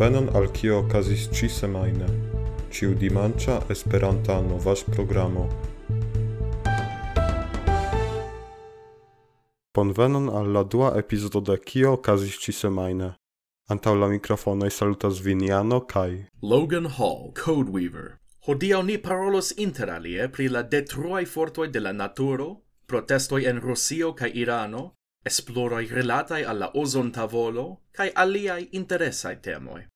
Bonvenon al kio okazis ĉi semajne, ĉiu dimanĉa Esperanta novaĵ-programo. Bonvenon al la dua epizodo de kio okazis ĉi semajne. Antaŭ la mikrofonoj salutas Viniano kaj Logan Hall, Codeweaver. Hodiaŭ ni parolos interalie pri la detruaj fortoj de la naturo, protestoj en Rusio kaj Irano, esploroi relatai alla ozon tavolo cae aliai interesai temoi.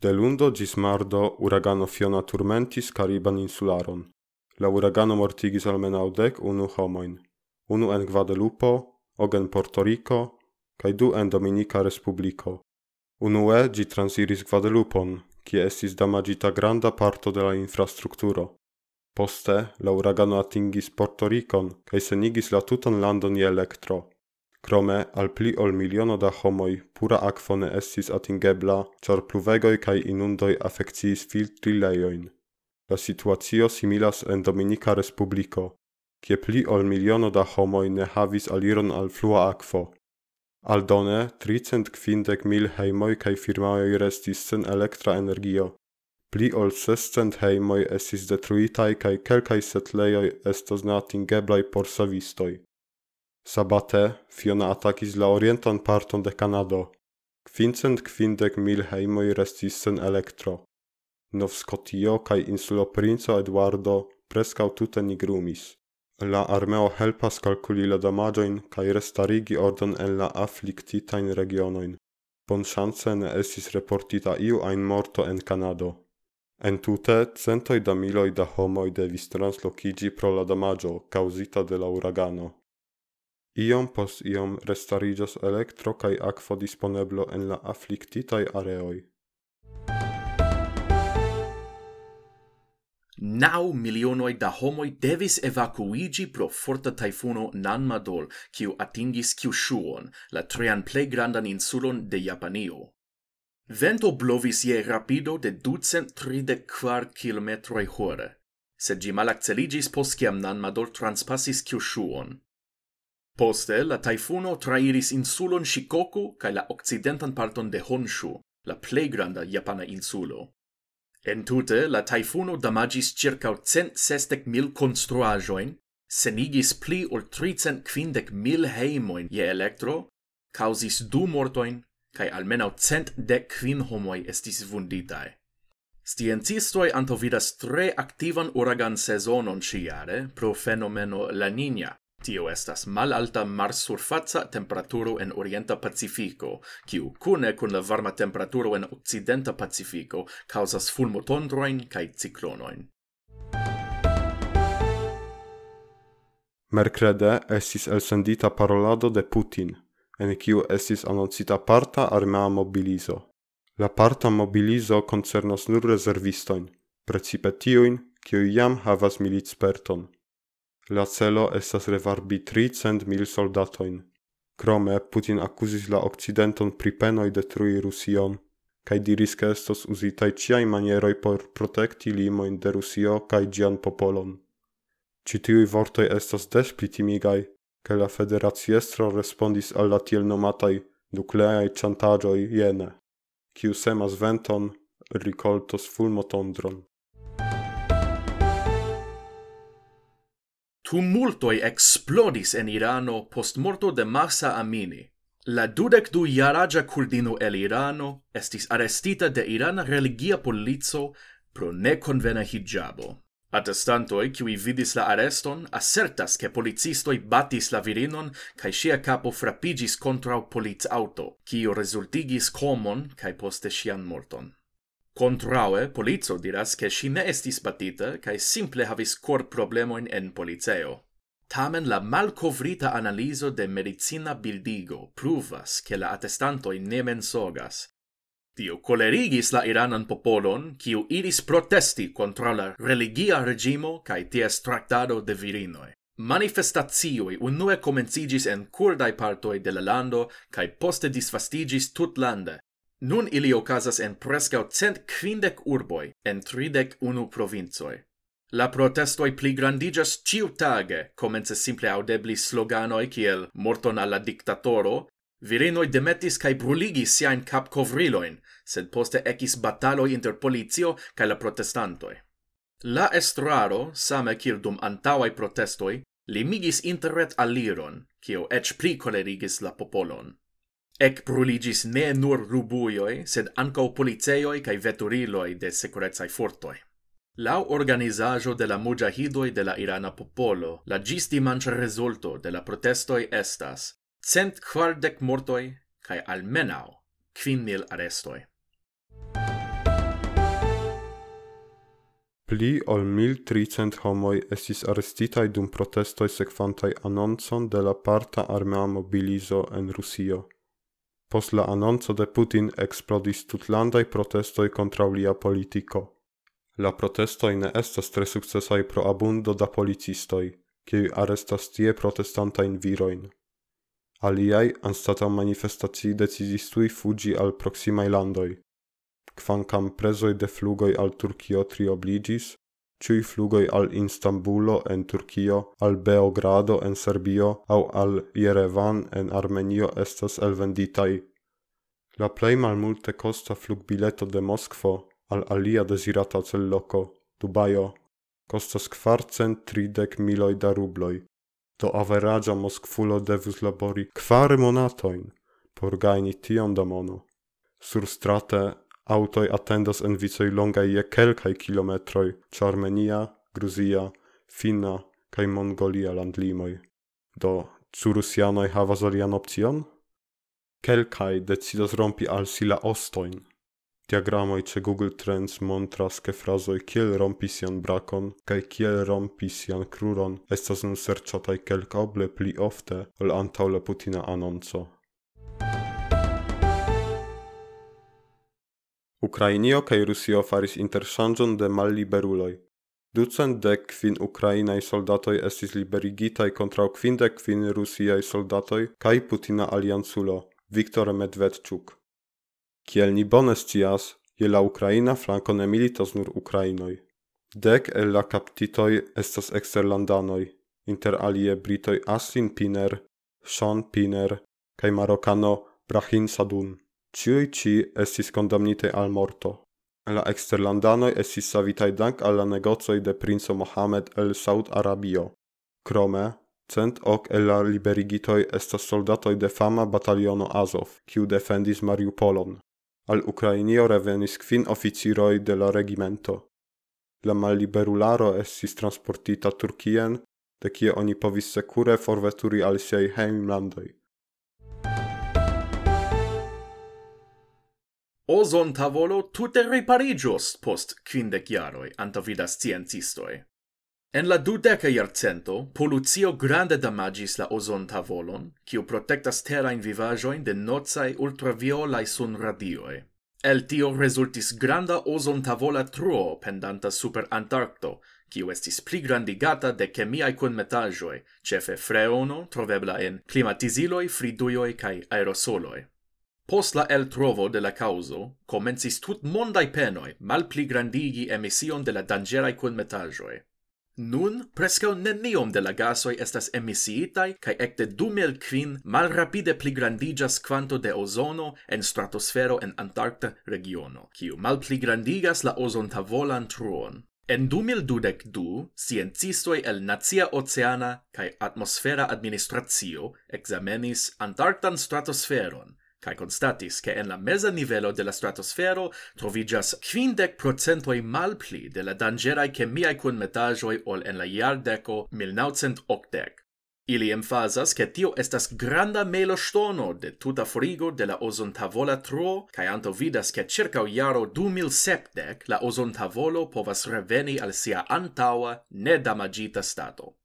De lundo gis mardo uragano Fiona turmentis Cariban insularon. La uragano mortigis almenau dec unu homoin. Unu en Guadalupo, ogen Portorico, cae du en Dominica Respublico. Unue gi transiris Guadalupon, kie estis damagita granda parto de la infrastrukturo. Poste la uragano atingis Portoricon, cae senigis la tutan landon i elektro. Krome al pli ol miliono da homoj pura akvo ne estis atingebla, ĉar pluvegoj kaj inundoj afekciis filtri. La situacio similas en Dominika Respubliko, kie pli ol miliono da homoj ne havis aliron al flua akvo. Aldone, tricent kvindek mil hejmoj kaj firmaoj restis sen elektra energio. Pli ol sescent hejmoj estis detruitaj kaj kelkaj setlejoj estos neatingeblaj por savistoj. Sabate Fiona atakis la orientan parton de Canado. Quincent quindec mil heimoi restis sen elektro. Novskotio cae insulo princo Eduardo prescau tute nigrumis. La armeo helpas calculi la damagioin cae restarigi ordon en la afflictitain regionoin. Bon chance ne estis reportita iu ein morto en Canado. En tute, centoi da miloi da homoi devis translocigi pro la damagio causita de la uragano. Iom pos iom restariĝas elektro kaj akvo disponeblo en la afliktitaj areoj. Nau milionoi da homoi devis evacuigi pro forta taifuno Nanmadol, kiu atingis Kyushuon, la trean plej grandan insulon de Japanio. Vento blovis je rapido de 234 km hore, sed gi malacceligis post kiam Nan Kyushuon. Poste la taifuno trairis insulon Shikoku kai la occidentan parton de Honshu, la plei granda japana insulo. En tute, la taifuno damagis circa 160 mil construajoin, senigis pli ol 350 mil heimoin je elektro, causis du mortojn kaj almenaŭ 115 homoj estis vunditae. Sciencistoj antovidas tre aktivan uragan sezonon ciare pro fenomeno La Niña, Tio estas malalta marsurfaca temperaturo en Orienta Pacifico, kiu kune kun la varma temperaturo en Occidenta Pacifico causas fulmotondroin kaj ciclonoin. Mercrede estis elsendita parolado de Putin, en kiu estis anoncita parta armea mobilizo. La parta mobilizo koncernas nur reservistoin, precipe tiuin, kiu jam havas militsperton. La celo estas revarbi tri cent mil soldatoin. Krome Putin akuzis la Occidenton pripenoi detrui Rusion, kaj diris ke estos uzitaj ciai manieroi por protekti limoin de Rusio kaj gian popolon. Citiui vortoi estos estas des pli timigaj, ke la federaciestro respondis alla tiel nomatai nukleaj chantagioi jene, kiu semas venton, ricoltos fulmotondron. Tumultoi explodis en Irano post morto de Massa Amini. La dudek du jaragia kurdino el Irano estis arestita de Irana religia polizo pro neconvena hijabo. Attestantoi, qui vidis la areston, assertas che policistoi batis la virinon cae sia capo frappigis contra poliz auto, cio resultigis comon cae poste sian morton. Contraue, polizo diras che si ne estis batita, cae simple havis cor problemoin en policeo. Tamen la malcovrita analiso de medicina bildigo pruvas che la attestantoi ne mensogas. Tio colerigis la iranan popolon, kiu iris protesti contra la religia regimo cae ties tractado de virinoi. Manifestazioi unue comencigis en kurdai partoi de la lando cae poste disfastigis tut lande, Nun ili ocasas en prescau cent quindec urboi, en tridec unu provincoi. La protestoi pli grandigas ciu tage, comence simple audebli sloganoi kiel morton alla dictatoro, virinoi demetis cae bruligis siain cap covriloin, sed poste ecis bataloi inter polizio cae la protestantoi. La estraro, same kiel dum antauai protestoi, limigis interret aliron, cio ec pli colerigis la popolon. Ec bruligis ne nur rubuioi, sed ancau policeioi cae veturiloi de securezae fortoi. Lau organizajo de la mujahidoi de la Irana popolo, la gisti manch resulto de la protestoi estas cent quardec mortoi cae almenau quin mil arestoi. Pli ol mil tricent homoi estis arrestitai dum protestoi sequantai anoncon de la parta armea mobilizo en Rusio. pos la de Putin eksplodis tutlandaj protestoj kontraŭ lia politiko. La protestoj ne estas tre sukcesaj pro abundo da policistoj, kiuj arestas tie protestantajn virojn. Aliaj anstataŭ manifestacioj decidis tuj fuĝi al proksimaj landoj. Kvankam prezoj de flugoj al Turkio triobliĝis, ciui flugoi al Istanbulo en Turkio, al Beogrado en Serbio au al Yerevan en Armenio estas elvenditai. La plej malmulte costa flugbileto de Moskvo al alia desirata cel loco, Dubaio, costas kvarcent tridec miloi da rubloj. Do averagia Moskvulo devus labori kvar monatoin por gaini tion da mono. Surstrate aŭtoj atendas en vicoj longaj je kelkaj kilometroj, ĉu Armenia, Gruzia, Finna kaj Mongolia landlimoj. Do ĉu rusianoj havas alian opcion? Kelkaj decidas rompi al si la ostojn. Diagramoj ĉe Google Trends montras ke frazoj kiel rompi sian brakon kaj kiel rompi sian kruron estas nun serĉataj kelkable pli ofte ol antaŭ la putina anonco. Ukrainio kaj Rusio faris interŝanĝon de malliberuloj. Ducent dek kvin ukrainaj soldatoj estis liberigitaj kontraŭ kvindek kvin rusiaj soldatoj kaj Putina alianculo Viktor Medvedchuk. Kiel ni bone scias, je la ukraina flanko ne militos nur ukrainoj. Dek el la kaptitoj estas eksterlandanoj, inter alie britoj Aslin Piner, Sean Piner kaj marokano Brahim Sadun. Ciui ci estis condamnite al morto. La exterlandanoi estis savitai dank alla negozoi de princo Mohamed el Saud-Arabio. Krome, cent ok el la liberigitoi estas soldatoi de fama bataliono Azov, kiu defendis Mariupolon. Al Ukrainio revenis quin oficiroj de la regimento. La malliberularo estis transportita Turkien, de kie oni povis secure forveturi al siei heimlandoi. ozon tavolo tute riparigios post quindec jaroi, antavidas sciencistoi. En la dudeca iarcento, poluzio grande damagis la ozon tavolon, quiu protectas terrain vivajoin de nozai ultraviolai sunradioi. El tio resultis granda ozon tavola truo pendanta super Antarcto, quiu estis pli grandigata de chemiae cun metajoi, cefe freono, trovebla en climatiziloi, friduioi cae aerosoloi. Post la el trovo de la causo, comencis tut mondai penoi mal pli grandigi emission de la dangerai cun metajoi. Nun, prescau neniom de la gasoi estas emisiitai, cae ecte 2005 mal rapide pli grandigas quanto de ozono en stratosfero en Antarcta regiono, kiu mal pli grandigas la ozon tavolan truon. En 2012, sciencistoi el Nazia Oceana cae Atmosfera Administratio examenis Antarctan stratosferon, kai constatis che en la mesa nivelo de la stratosfero trovigas quindec procentoi malpli de la dangerai chemiai cun metajoi ol en la iardeco 1980. Ili emfasas che tio estas granda melostono de tuta forigo de la ozontavola tro, cae anto vidas che circa iaro 2070 la ozontavolo povas reveni al sia antaua, nedamagita stato.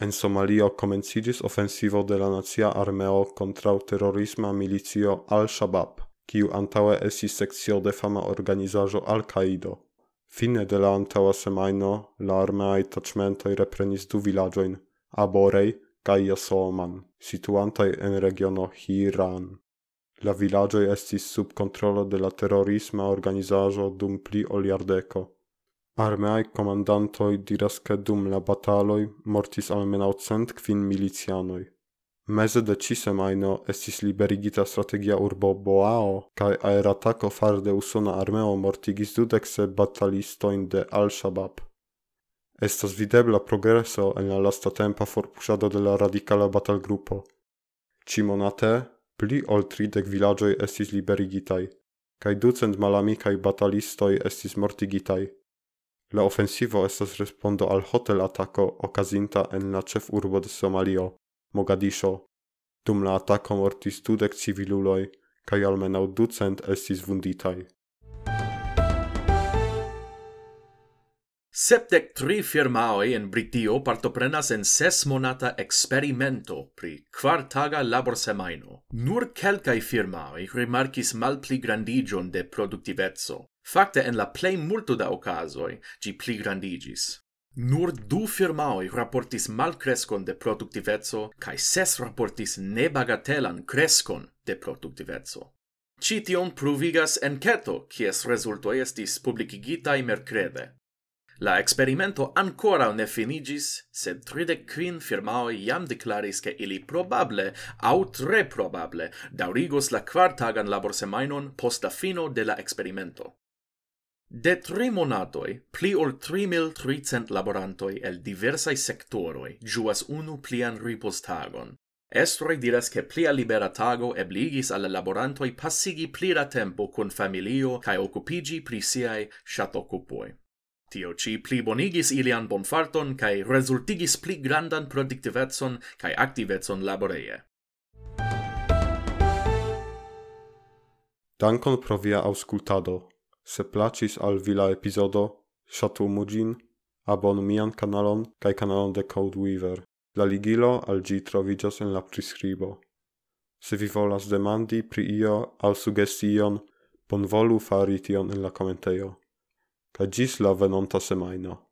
En Somalio comencidis offensivo de la nazia armeo contra terrorisma milicio Al-Shabaab, kiu antaue esi sekcio de fama organizajo Al-Qaido. Fine de la antaua semaino, la armeai tachmentoi reprenis du villagioin, Aborei, kai Yasoman, situantai en regiono Hiran. La villagioi estis sub controllo de la terrorisma organizajo dum pli oliardeco. Armeaj komandantoj diras che dum la bataloj mortis almenau cent quin milicianoj. Mese de cisemaino estis liberigita strategia urbo Boao kaj aeratako far de usona armeo mortigis dudek batalistoin de Al-Shabaab. Estas videbla progreso en la lasta tempa forpuŝado de la radikala batalgrupo. Cimonate, pli ol tridec villagioi estis liberigitaj kaj ducent malamikaj batalistoj estis mortigitaj. La ofensivo estas respondo al hotel-atako okazinta en la ĉefurbo de Somalio, Mogadisho. Dum la atako mortis dudek civiluloj kaj almenaŭ ducent estis vunditaj. Septec tri firmaoi en Britio partoprenas en sesmonata eksperimento pri kvartaga laborsemajno. Nur kelkaj firmaoj mal malpli grandigion de produktiveco. Fakte en la plej multo da okazoj ĝi grandigis. Nur du firmaoj raportis malkreskon de produktiveco kaj ses raportis nebagatelan kreskon de produktiveco. Ĉi tion pruvigas enketo, kies rezultoj estis publikigitaj merkrede. La experimento ancora ne finigis, sed tridec quin firmao iam deklaris ke ili probable au tre probable daurigos la quartagan labor semainon post la fino de la experimento. De tri monatoi, pli ol 3.300 laborantoi el diversai sectoroi giuas unu plian ripostagon. Estroi diras che plia libera tago ebligis alle laborantoi passigi plira tempo con familio cae occupigi pri siae shatoccupoi. Tio ci pli bonigis ilian bonfarton cae resultigis pli grandan productivetson cae activetson laboreie. Dankon pro via auscultado. Se placis al vila episodo, epizodo, ŝatumu ĝin, abonu mian kanalon kaj kanalon de Codeweaver. La ligilo al gi trovigas en la prescribo. Se vi volas demandi pri io al sugestion, bonvolu fari tion en la komentejo. Kaj gis la venonta semajno.